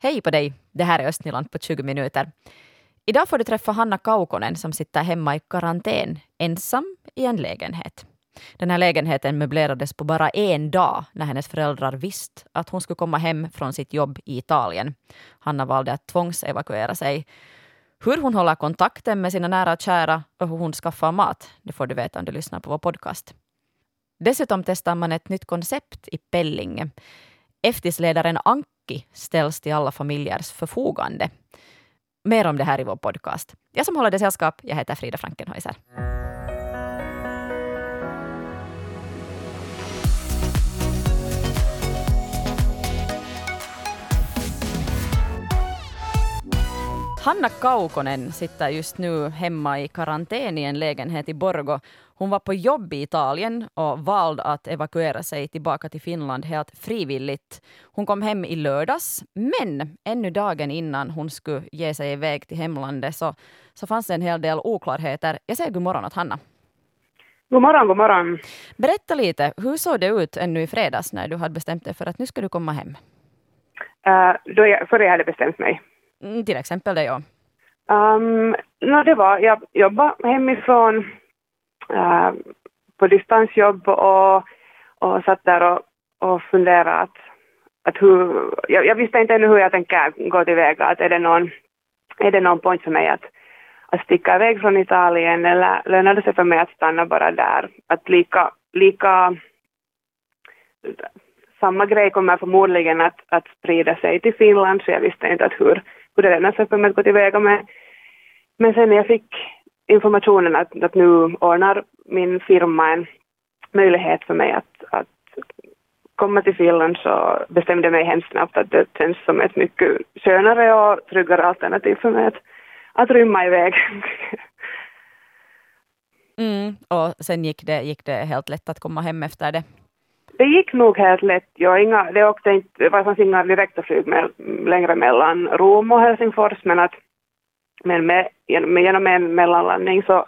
Hej på dig! Det här är Östnyland på 20 minuter. Idag får du träffa Hanna Kaukonen som sitter hemma i karantän, ensam i en lägenhet. Den här lägenheten möblerades på bara en dag när hennes föräldrar visste att hon skulle komma hem från sitt jobb i Italien. Hanna valde att tvångsevakuera sig. Hur hon håller kontakten med sina nära och kära och hur hon skaffar mat, det får du veta om du lyssnar på vår podcast. Dessutom testar man ett nytt koncept i Pellinge. Eftisledaren Anki Anki ställs till alla familjers förfogande. Mer om det här i vår podcast. Jag som håller det sällskap, jag heter Frida Frankenhäuser. Hanna Kaukonen sitter just nu hemma i karantän i en lägenhet i Borgo. Hon var på jobb i Italien och valde att evakuera sig tillbaka till Finland helt frivilligt. Hon kom hem i lördags, men ännu dagen innan hon skulle ge sig iväg till hemlandet så, så fanns det en hel del oklarheter. Jag säger god morgon åt Hanna. God morgon, god morgon. Berätta lite, hur såg det ut ännu i fredags när du hade bestämt dig för att nu ska du komma hem? Uh, då jag, före jag hade bestämt mig. Mm, till exempel det, ja. Ehm, um, no, det var, jag jobbade hemifrån uh, på distansjobb och, och satt där och, och funderade att, att hur, jag, jag, visste inte ännu hur jag tänker gå tillväga, att är det någon, är det någon point för mig att, att sticka iväg från Italien eller lönar det sig för mig att stanna bara där? Att lika, lika samma grej kommer förmodligen att, att sprida sig till Finland, så jag visste inte att hur, hur det lönar sig för mig att gå tillväga med. Men sen när jag fick informationen att, att nu ordnar min firma en möjlighet för mig att, att komma till Finland så bestämde jag mig hemskt snabbt att det känns som ett mycket skönare och tryggare alternativ för mig att, att rymma iväg. Mm, och sen gick det, gick det helt lätt att komma hem efter det? Det gick nog helt lätt. Jag inga, det, åkte inte, det fanns inga direkta flyg med, längre mellan Rom och Helsingfors men att men med, med, genom en mellanlandning så,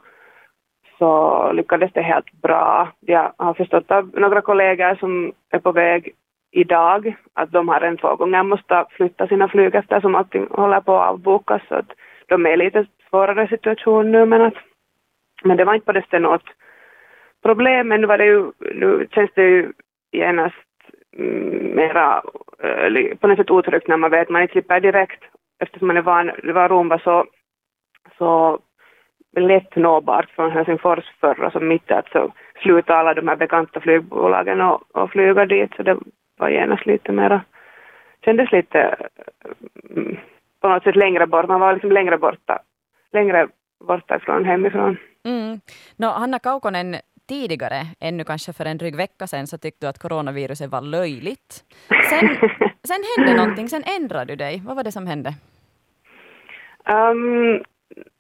så lyckades det helt bra. Jag har förstått av några kollegor som är på väg idag att de har en två gånger måste flytta sina flyg eftersom allting håller på att avbokas så att de är i lite svårare situation nu men att men det var inte på det sättet något problem men nu var det ju, nu känns det ju genast mm, mera eh, på något sätt otryggt när man vet att man inte slipper direkt eftersom man är van, det var Rom var så, så lätt nåbart från Helsingfors förr och mitt att så sluta alla de här bekanta flygbolagen och, och flyga dit så det var genast lite mera, kändes lite mm, på något sätt längre bort, man var liksom längre borta, längre borta ifrån hemifrån. Mm. No, Hanna Kaukonen, tidigare, ännu kanske för en dryg vecka sedan, så tyckte du att coronaviruset var löjligt. Sen, sen hände någonting, sen ändrade du dig. Vad var det som hände? Um,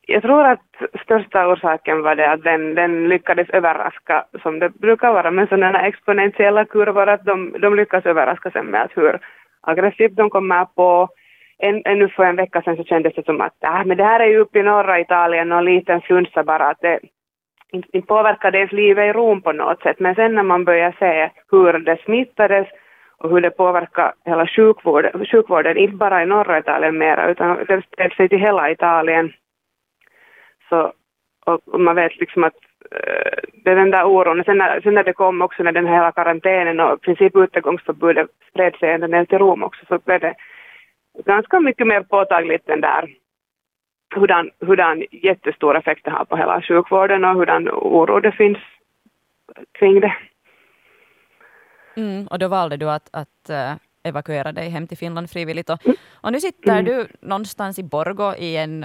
jag tror att största orsaken var det att den, den lyckades överraska, som det brukar vara med sådana exponentiella kurvor, att de, de lyckas överraska sen med att hur aggressivt de kommer på. En, ännu för en vecka sedan så kändes det som att äh, men det här är ju uppe i norra Italien och en liten flunsa bara, att det, inte påverkade ens livet i Rom på något sätt, men sen när man börjar se hur det smittades och hur det påverkar hela sjukvården, sjukvården inte bara i norra Italien mera, utan det spred sig till hela Italien. Så, och man vet liksom att eh, det är den där oron. Sen när, sen när det kom också när den här hela karantänen och i princip utegångsförbudet spred sig ända ner till Rom också, så blev det ganska mycket mer påtagligt den där hurdan, hurdan jättestor effekt det har på hela sjukvården och hurdan oro det finns kring det. Mm, och då valde du att, att uh, evakuera dig hem till Finland frivilligt. Och, mm. och nu sitter mm. du någonstans i Borgo i en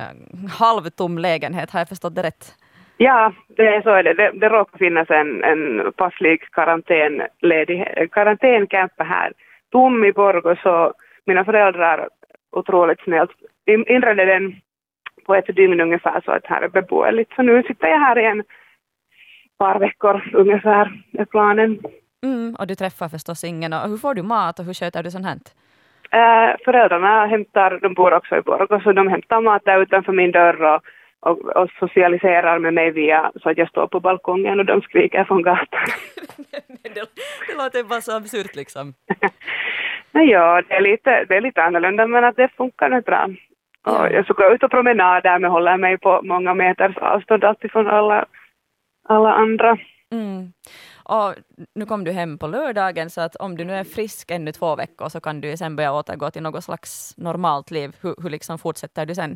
halvtom lägenhet, har jag förstått det rätt? Ja, det är så är det. Det, det råkar finnas en, en passlig karantäncamper här tom i Borgo, så mina föräldrar otroligt snällt inredde den på ett dygn ungefär så att här är beboeligt. Så nu sitter jag här i en par veckor ungefär är planen. Mm, och du träffar förstås ingen. Och hur får du mat och hur sköter du sånt här? Äh, föräldrarna hämtar, de bor också i Borgå, så de hämtar mat där utanför min dörr och, och, och, socialiserar med mig via så att jag står på balkongen och de skriker från gatan. det, det låter bara så absurt liksom. Ja, det är lite, det är lite annorlunda men att det funkar nu bra. Och jag ska gå ut och promenada men håller mig på många meters avstånd alltifrån alla, alla andra. Mm. Och nu kom du hem på lördagen, så att om du nu är frisk ännu två veckor så kan du sen börja återgå till något slags normalt liv. Hur, hur liksom fortsätter du sen?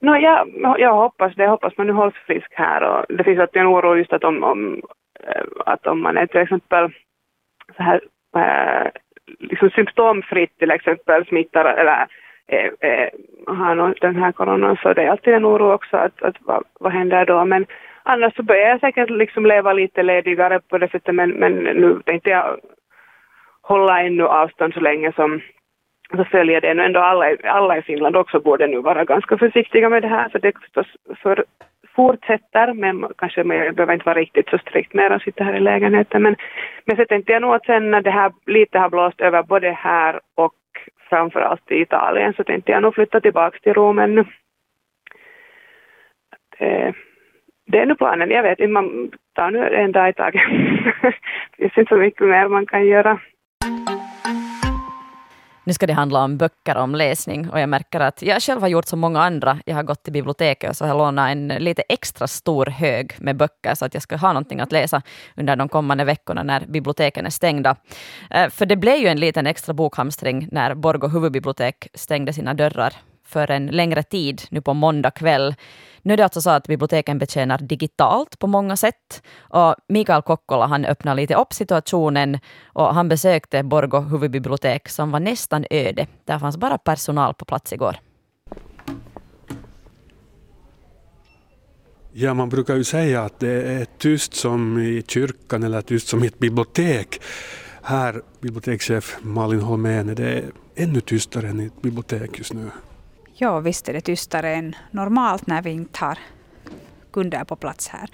No, jag, jag hoppas det. Jag hoppas man nu hålls frisk här. Och det finns alltid en oro just att om, om, eh, att om man är till exempel så här, äh, liksom symptomfritt till exempel smittar eller eh, äh, har den här coronan så det är alltid en oro också att, att vad, vad händer då. Men annars så börjar jag säkert liksom leva lite ledigare på det sättet men, men nu tänkte jag hålla ännu avstånd så länge som så följer det nu ändå alla, alla i Finland också borde nu vara ganska försiktiga med det här så det förstås för, fortsätter men kanske man behöver inte vara riktigt så strikt med att sitta här i lägenheten men, men så tänkte jag nog att sen när det här lite har blåst över både här och framförallt i Italien så tänkte jag nog flytta tillbaka till Rom ännu. Det, det är nu planen. Jag vet inte, man tar nu en dag i taget. det finns inte så mycket mer man kan göra. Nu ska det handla om böcker och om läsning och jag märker att jag själv har gjort som många andra. Jag har gått till biblioteket och så har lånat en lite extra stor hög med böcker så att jag ska ha någonting att läsa under de kommande veckorna när biblioteken är stängda. Eh, för det blev ju en liten extra bokhamstring när Borgå huvudbibliotek stängde sina dörrar för en längre tid nu på måndag kväll. Nu är det alltså så att biblioteken betjänar digitalt på många sätt. Och Mikael Kokkola han öppnade lite upp situationen och han besökte Borgo huvudbibliotek som var nästan öde. Där fanns bara personal på plats igår. Ja, man brukar ju säga att det är tyst som i kyrkan eller tyst som i ett bibliotek. Här, bibliotekschef Malin Holmén, det är ännu tystare än i ett bibliotek just nu. Ja, visst är det tystare än normalt när vi inte har kunder på plats här.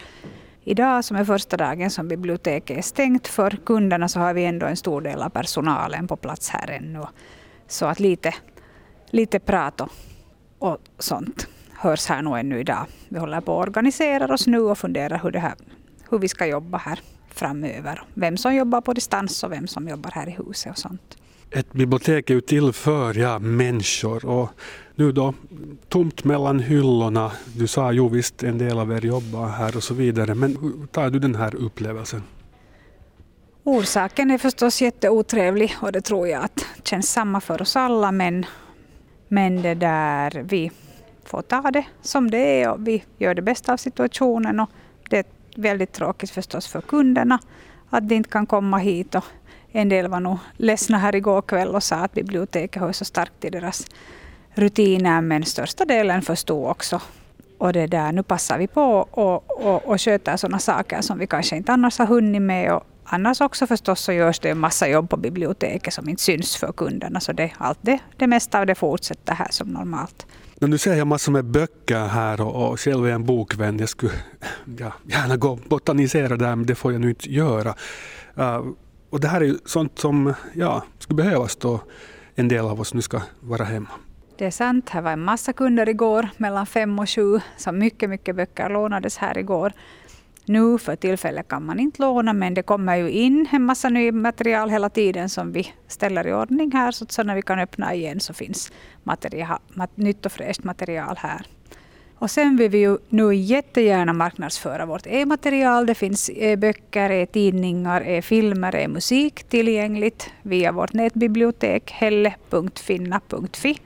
Idag som är första dagen som biblioteket är stängt för kunderna så har vi ändå en stor del av personalen på plats här ännu. Så att lite, lite prat och, och sånt hörs här nog ännu idag. Vi håller på att organisera oss nu och funderar hur, det här, hur vi ska jobba här framöver. Vem som jobbar på distans och vem som jobbar här i huset och sånt. Ett bibliotek är ju till för ja, människor och nu då tomt mellan hyllorna. Du sa ju visst en del av er jobbar här och så vidare. Men hur tar du den här upplevelsen? Orsaken är förstås jätteotrevlig och det tror jag att känns samma för oss alla. Men, men det där vi får ta det som det är och vi gör det bästa av situationen. Och det är väldigt tråkigt förstås för kunderna att de inte kan komma hit. Och en del var nog ledsna här igår kväll och sa att biblioteket hör så starkt till deras rutiner men största delen förstod också. Och det där, nu passar vi på och, och, och sköter sådana saker som vi kanske inte annars har hunnit med. Och annars också förstås så görs det en massa jobb på biblioteket som inte syns för kunderna. Så det, allt det, det mesta av det fortsätter här som normalt. Men nu ser jag massor med böcker här och, och själv är jag en bokvän. Jag skulle ja, gärna gå och botanisera där men det får jag nu inte göra. Uh, och det här är ju sånt som ja, skulle behövas då en del av oss nu ska vara hemma. Det är sant, här var en massa kunder igår mellan fem och sju, så mycket, mycket böcker lånades här igår. Nu för tillfället kan man inte låna, men det kommer ju in en massa ny material hela tiden som vi ställer i ordning här, så att när vi kan öppna igen så finns material, nytt och fräscht material här. Och sen vill vi ju nu jättegärna marknadsföra vårt e-material. Det finns eh, e-böcker, e-tidningar, eh, e-filmer, eh, e-musik tillgängligt via vårt nätbibliotek helle.finna.fi.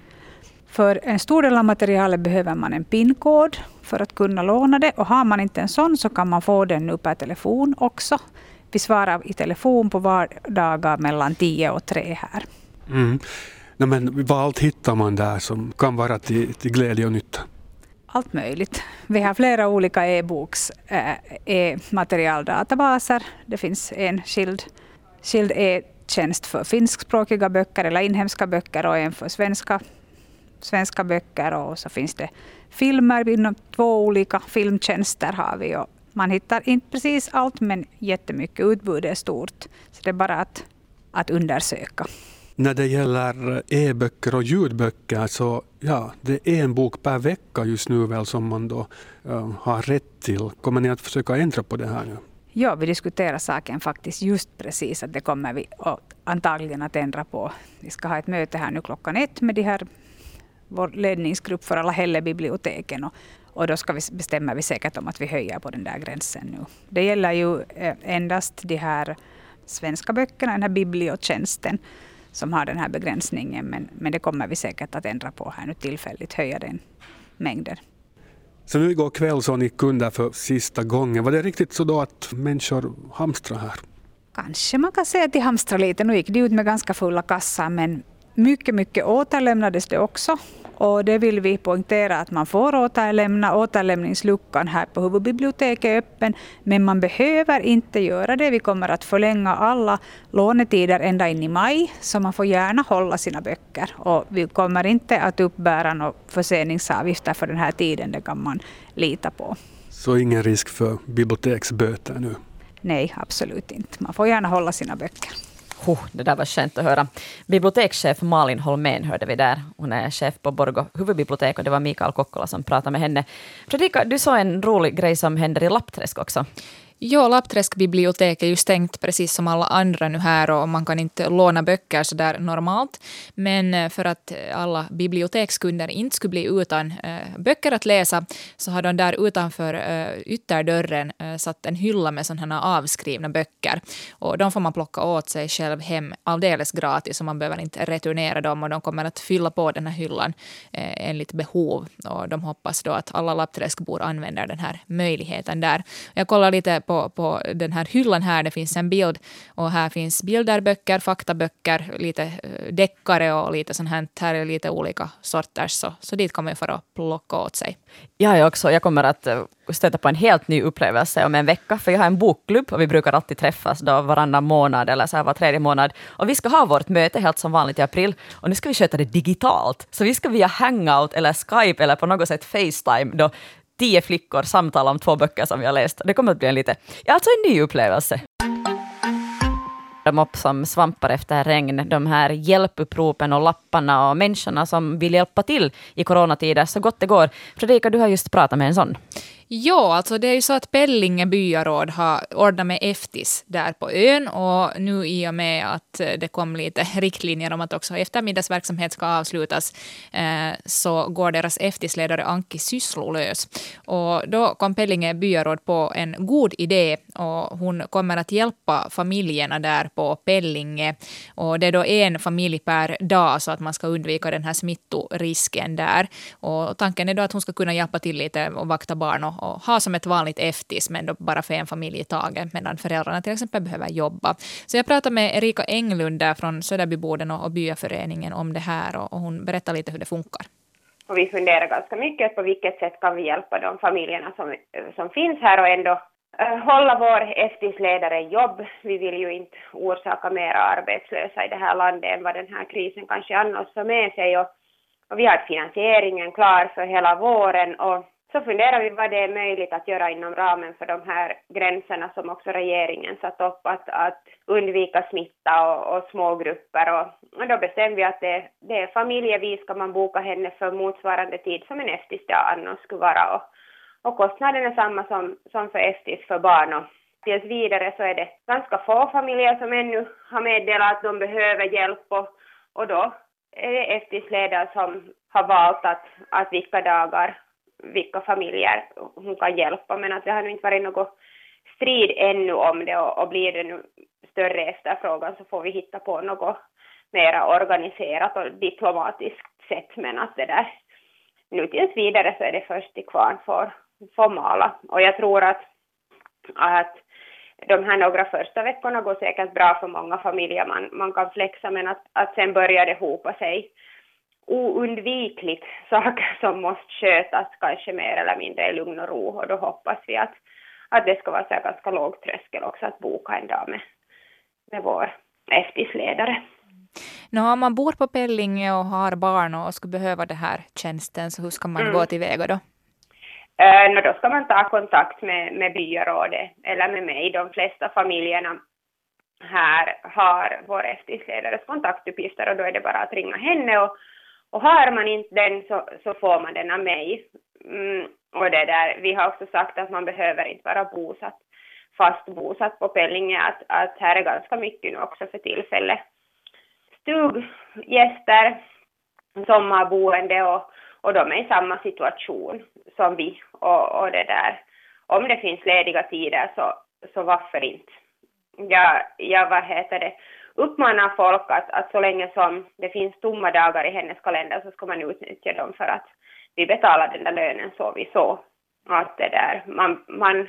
För en stor del av materialet behöver man en PIN-kod för att kunna låna det. Och har man inte en sån så kan man få den nu per telefon också. Vi svarar i telefon på vardagar mellan 10 och 3 här. Mm. No, men vad allt hittar man där som kan vara till, till glädje och nytta? Allt möjligt. Vi har flera olika e-boks eh, e-materialdatabaser. Det finns en skild, skild e-tjänst för finskspråkiga böcker eller inhemska böcker och en för svenska svenska böcker och så finns det filmer inom två olika filmtjänster har vi. Och man hittar inte precis allt men jättemycket. Utbudet är stort. Så det är bara att, att undersöka. När det gäller e-böcker och ljudböcker så ja, det är en bok per vecka just nu väl som man då uh, har rätt till. Kommer ni att försöka ändra på det här nu? Ja, vi diskuterar saken faktiskt just precis att det kommer vi antagligen att ändra på. Vi ska ha ett möte här nu klockan ett med de här, vår ledningsgrupp för alla Hällebiblioteken Och, och då ska vi, bestämmer vi säkert om att vi höjer på den där gränsen nu. Det gäller ju eh, endast de här svenska böckerna, den här bibliotjänsten som har den här begränsningen. Men, men det kommer vi säkert att ändra på här nu tillfälligt, höja den mängden. Så nu igår kväll så ni kunder för sista gången. Var det riktigt så då att människor hamstrar här? Kanske man kan säga att de hamstrar lite. Nu gick de ut med ganska fulla kassar men mycket, mycket återlämnades det också. Och det vill vi poängtera att man får återlämna. Återlämningsluckan här på huvudbiblioteket är öppen, men man behöver inte göra det. Vi kommer att förlänga alla lånetider ända in i maj, så man får gärna hålla sina böcker. Och vi kommer inte att uppbära några förseningsavgifter för den här tiden, det kan man lita på. Så ingen risk för biblioteksböter nu? Nej, absolut inte. Man får gärna hålla sina böcker. Oh, det där var skönt att höra. Bibliotekschef Malin Holmén hörde vi där. Hon är chef på Borgo huvudbibliotek och det var Mikael Kokkola som pratade med henne. Fredrika, du sa en rolig grej som händer i Lappträsk också. Ja, Lappträsk bibliotek är ju stängt precis som alla andra nu här och man kan inte låna böcker så där normalt. Men eh, för att eh, alla bibliotekskunder inte skulle bli utan eh, böcker att läsa så har de där utanför ytterdörren satt en hylla med sådana avskrivna böcker. Och de får man plocka åt sig själv hem alldeles gratis och man behöver inte returnera dem och de kommer att fylla på den här hyllan enligt behov. Och de hoppas då att alla Lappträskbor använder den här möjligheten där. Jag kollar lite på, på den här hyllan här, det finns en bild och här finns bilderböcker, faktaböcker, lite eh, deckare och lite sånt här, här är lite olika sorters, så, så dit kommer jag för att plocka åt sig. Jag jag också. Jag kommer att eh, stöta på en helt ny upplevelse om en vecka, för jag har en bokklubb och vi brukar alltid träffas då varannan månad eller så här var tredje månad. Och vi ska ha vårt möte helt som vanligt i april och nu ska vi sköta det digitalt. Så vi ska via Hangout eller Skype eller på något sätt Facetime då tio flickor samtala om två böcker som jag läst. Det kommer att bli en lite, ja alltså en ny upplevelse. De upp som svampar efter regn, de här hjälpuppropen och lapparna och människorna som vill hjälpa till i coronatider så gott det går. Fredrika, du har just pratat med en sån. Ja, alltså det är ju så att Pellinge byaråd har ordnat med eftis där på ön och nu i och med att eh, det kom lite riktlinjer om att också eftermiddagsverksamhet ska avslutas eh, så går deras eftisledare Anki sysslolös. Och då kom Pellinge byaråd på en god idé och hon kommer att hjälpa familjerna där på Pellinge. Och det är då en familj per dag så att man ska undvika den här smittorisken där. Och tanken är då att hon ska kunna hjälpa till lite och vakta barn och och ha som ett vanligt eftis, men då bara för en familj i taget, medan föräldrarna till exempel behöver jobba. Så jag pratade med Erika Englund där från Söderbyboden och, och byaföreningen om det här och, och hon berättade lite hur det funkar. Och vi funderar ganska mycket på vilket sätt kan vi hjälpa de familjerna som, som finns här och ändå eh, hålla vår eftisledare i jobb. Vi vill ju inte orsaka mer arbetslösa i det här landet än vad den här krisen kanske annars för med sig. Och, och vi har finansieringen klar för hela våren och så funderar vi vad det är möjligt att göra inom ramen för de här gränserna som också regeringen satt upp, att, att undvika smitta och, och smågrupper. Och, och då bestämde vi att det, det är familjevis ska man boka henne för motsvarande tid som en eftisdag annars skulle vara. Och, och kostnaden är samma som, som för eftis för barn. Och tills vidare så är det ganska få familjer som ännu har meddelat att de behöver hjälp och, och då är det eftisledare som har valt att, att vilka dagar vilka familjer hon kan hjälpa, men att det har nu inte varit någon strid ännu om det och, och blir det nu större efterfrågan så får vi hitta på något mera organiserat och diplomatiskt sätt, men att det där nu tills vidare så är det först till kvarn får, får mala. Och jag tror att, att de här några första veckorna går säkert bra för många familjer, man, man kan flexa, men att, att sen börjar det hopa sig oundvikligt saker som måste skötas kanske mer eller mindre i lugn och ro och då hoppas vi att, att det ska vara så ganska låg tröskel också att boka en dag med, med vår eftisledare. Nå, om man bor på Pellinge och har barn och skulle behöva den här tjänsten, så hur ska man mm. gå tillväga då? No, då ska man ta kontakt med, med byarådet eller med mig. De flesta familjerna här har vår eftisledares kontaktuppgifter och då är det bara att ringa henne och, och har man inte den så, så får man den av mig. Mm, och det där, vi har också sagt att man behöver inte vara bosatt fast bosatt på Pellinge att, att här är ganska mycket nu också för tillfället. Stuggäster, sommarboende och, och de är i samma situation som vi och, och det där. Om det finns lediga tider så, så varför inte? Jag, jag vad heter det, uppmanar folk att, att så länge som det finns tomma dagar i hennes kalender så ska man utnyttja dem för att vi betalar den där lönen så vi så. Att det där, man, man,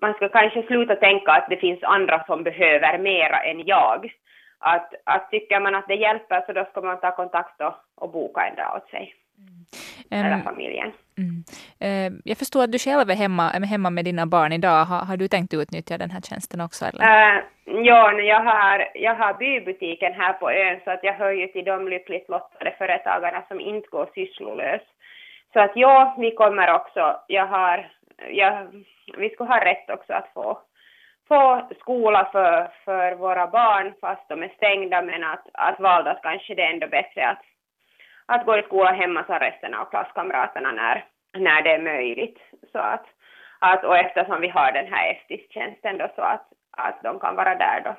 man ska kanske sluta tänka att det finns andra som behöver mera än jag. Att, att tycker man att det hjälper så då ska man ta kontakt och, och boka en dag åt sig. Mm. Eller familjen. Mm. Uh, jag förstår att du själv är hemma, är hemma med dina barn idag. Har, har du tänkt utnyttja den här tjänsten också? Eller? Uh, ja, jag har, jag har bybutiken här på ön så att jag hör ju till de lyckligt lottade företagarna som inte går sysslolös. Så att ja, vi kommer också, jag har, jag, vi skulle ha rätt också att få, få skola för, för våra barn fast de är stängda men att, att valdas kanske det är ändå bättre att, att gå i skola hemma som resten av klasskamraterna när, när det är möjligt. Så att, att, och eftersom vi har den här FTIS-tjänsten då så att, att de kan vara där då.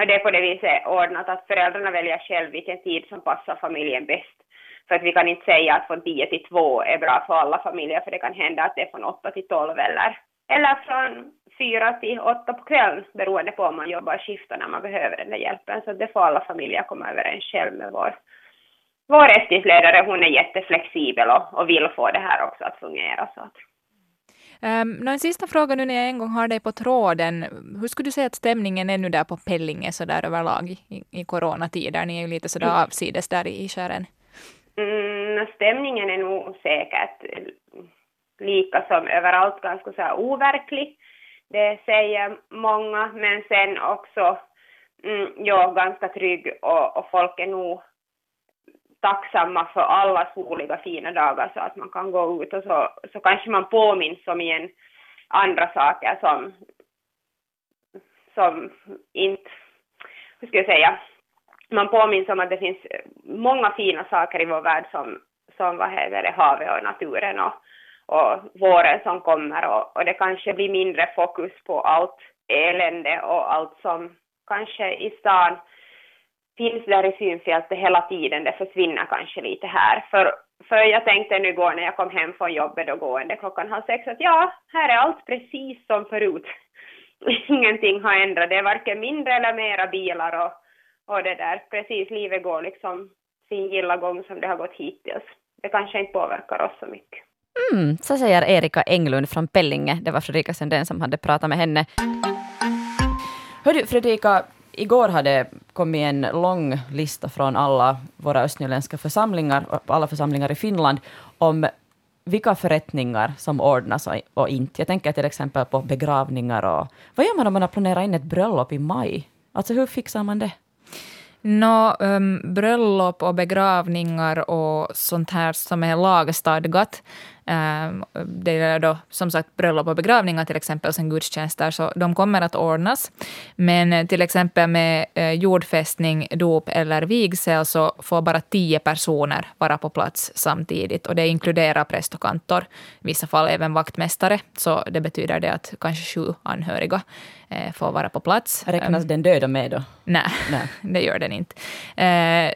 Och det är på det viset ordnat att föräldrarna väljer själv vilken tid som passar familjen bäst. För att vi kan inte säga att från 10 till 2 är bra för alla familjer, för det kan hända att det är från 8 till 12 eller, eller från 4 till 8 på kvällen, beroende på om man jobbar skift och när man behöver den där hjälpen. Så det får alla familjer komma överens själv med vår, vår rättighetsledare. Hon är jätteflexibel och, och vill få det här också att fungera. Så att. Um, en sista fråga nu när jag en gång har dig på tråden. Hur skulle du säga att stämningen är nu där på Pellinge så där överlag i, i coronatider? Ni är ju lite sådär mm. avsides där i, i skären. Mm, stämningen är nog säkert lika som överallt ganska så här overklig. Det säger många, men sen också mm, ja, ganska trygg och, och folk är nog tacksamma för alla soliga fina dagar så att man kan gå ut och så, så kanske man påminns om igen andra saker som, som inte, hur ska jag säga, man påminns om att det finns många fina saker i vår värld som, som vad heter det, havet och naturen och, och våren som kommer och, och det kanske blir mindre fokus på allt elände och allt som kanske i stan finns där i synfältet hela tiden, det försvinner kanske lite här. För, för jag tänkte nu igår när jag kom hem från jobbet och gående klockan halv sex att ja, här är allt precis som förut. Ingenting har ändrat, det är varken mindre eller mera bilar och och det där, precis, livet går liksom sin gilla gång som det har gått hittills. Det kanske inte påverkar oss så mycket. Mm, så säger Erika Englund från Pellinge. Det var Fredrika Sundén som hade pratat med henne. Hördu Fredrika, igår hade kommit en lång lista från alla våra östnyländska församlingar, alla församlingar i Finland, om vilka förrättningar som ordnas och inte. Jag tänker till exempel på begravningar och... Vad gör man om man har planerat in ett bröllop i maj? Alltså hur fixar man det? Nå, um, bröllop och begravningar och sånt här som är lagstadgat Ehm, det är då som sagt bröllop och begravningar till exempel, sen gudstjänster, så de kommer att ordnas. Men eh, till exempel med eh, jordfästning, dop eller vigsel så får bara tio personer vara på plats samtidigt. Och det inkluderar präst och kantor, i vissa fall även vaktmästare. Så det betyder det att kanske sju anhöriga får vara på plats. Räknas den döda med då? Nej, Nej. det gör den inte.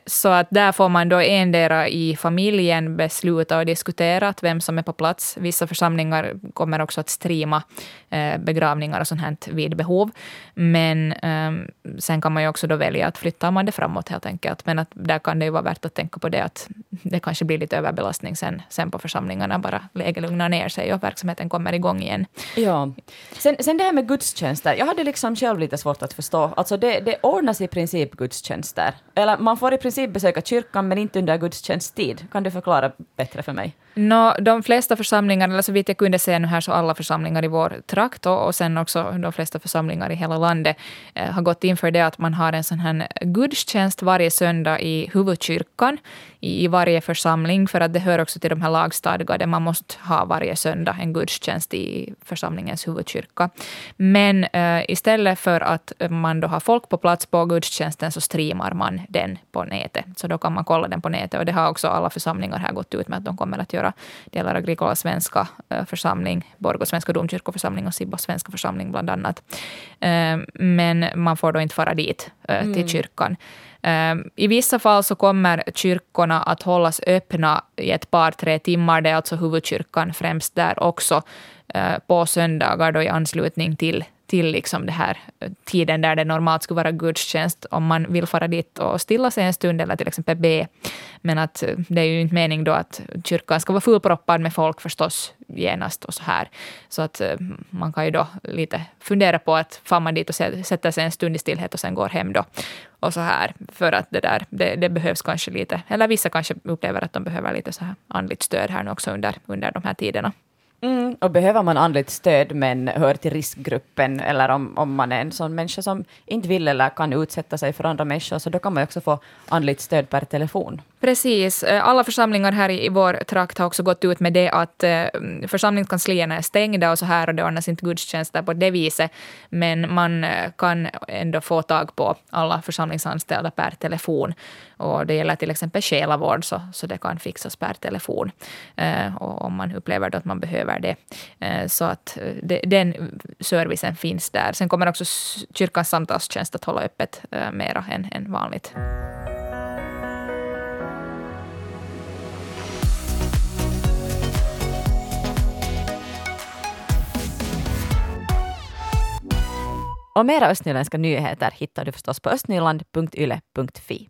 Så att där får man då endera i familjen besluta och diskutera vem som är på plats. Vissa församlingar kommer också att streama eh, begravningar och sånt här vid behov. Men eh, sen kan man ju också då välja att flytta man det framåt helt enkelt. Men att där kan det ju vara värt att tänka på det att det kanske blir lite överbelastning sen, sen på församlingarna. Bara läget lugnar ner sig och verksamheten kommer igång igen. Ja. Sen, sen det här med gudstjänster. Jag hade liksom själv lite svårt att förstå. Alltså det, det ordnas i princip gudstjänster. Eller man får i princip besöka kyrkan men inte under gudstjänsttid. Kan du förklara bättre för mig? No, de flesta församlingar, eller så vitt jag kunde se nu här, så alla församlingar i vår trakt och, och sen också de flesta församlingar i hela landet eh, har gått in för det att man har en sån här gudstjänst varje söndag i huvudkyrkan i, i varje församling, för att det hör också till de här lagstadgade. Man måste ha varje söndag en gudstjänst i församlingens huvudkyrka. Men eh, istället för att man då har folk på plats på gudstjänsten så streamar man den på nätet. Så då kan man kolla den på nätet. Och det har också alla församlingar här gått ut med att de kommer att göra. Det gäller Agricola svenska uh, församling, Borgå svenska domkyrkoförsamling och Sibbo svenska församling bland annat. Uh, men man får då inte fara dit till mm. kyrkan. I vissa fall så kommer kyrkorna att hållas öppna i ett par, tre timmar. Det är alltså huvudkyrkan främst där också eh, på söndagar då i anslutning till till liksom det här eh, tiden där det normalt skulle vara gudstjänst, om man vill fara dit och stilla sig en stund eller till exempel be. Men att eh, det är ju inte mening då att kyrkan ska vara fullproppad med folk förstås genast och så här. Så att eh, man kan ju då lite fundera på att far man dit och sätter sig en stund i stillhet och sen går hem då. Och så här, för att det där, det, det behövs kanske lite, eller vissa kanske upplever att de behöver lite så här andligt stöd här nu också under, under de här tiderna. Mm, och behöver man andligt stöd men hör till riskgruppen eller om, om man är en sån människa som inte vill eller kan utsätta sig för andra människor, så då kan man också få andligt stöd per telefon. Precis. Eh, alla församlingar här i vår trakt har också gått ut med det att eh, församlingskanslierna är stängda och så här och det ordnas inte gudstjänster på det viset. Men man eh, kan ändå få tag på alla församlingsanställda per telefon. Och det gäller till exempel själavård så, så det kan fixas per telefon. och om man upplever att man behöver det. Eh, så att eh, den servicen finns där. Sen kommer också kyrkans samtalstjänst att hålla öppet eh, mera än, än vanligt. Och mera östnyländska nyheter hittar du förstås på östnyland.yle.fi.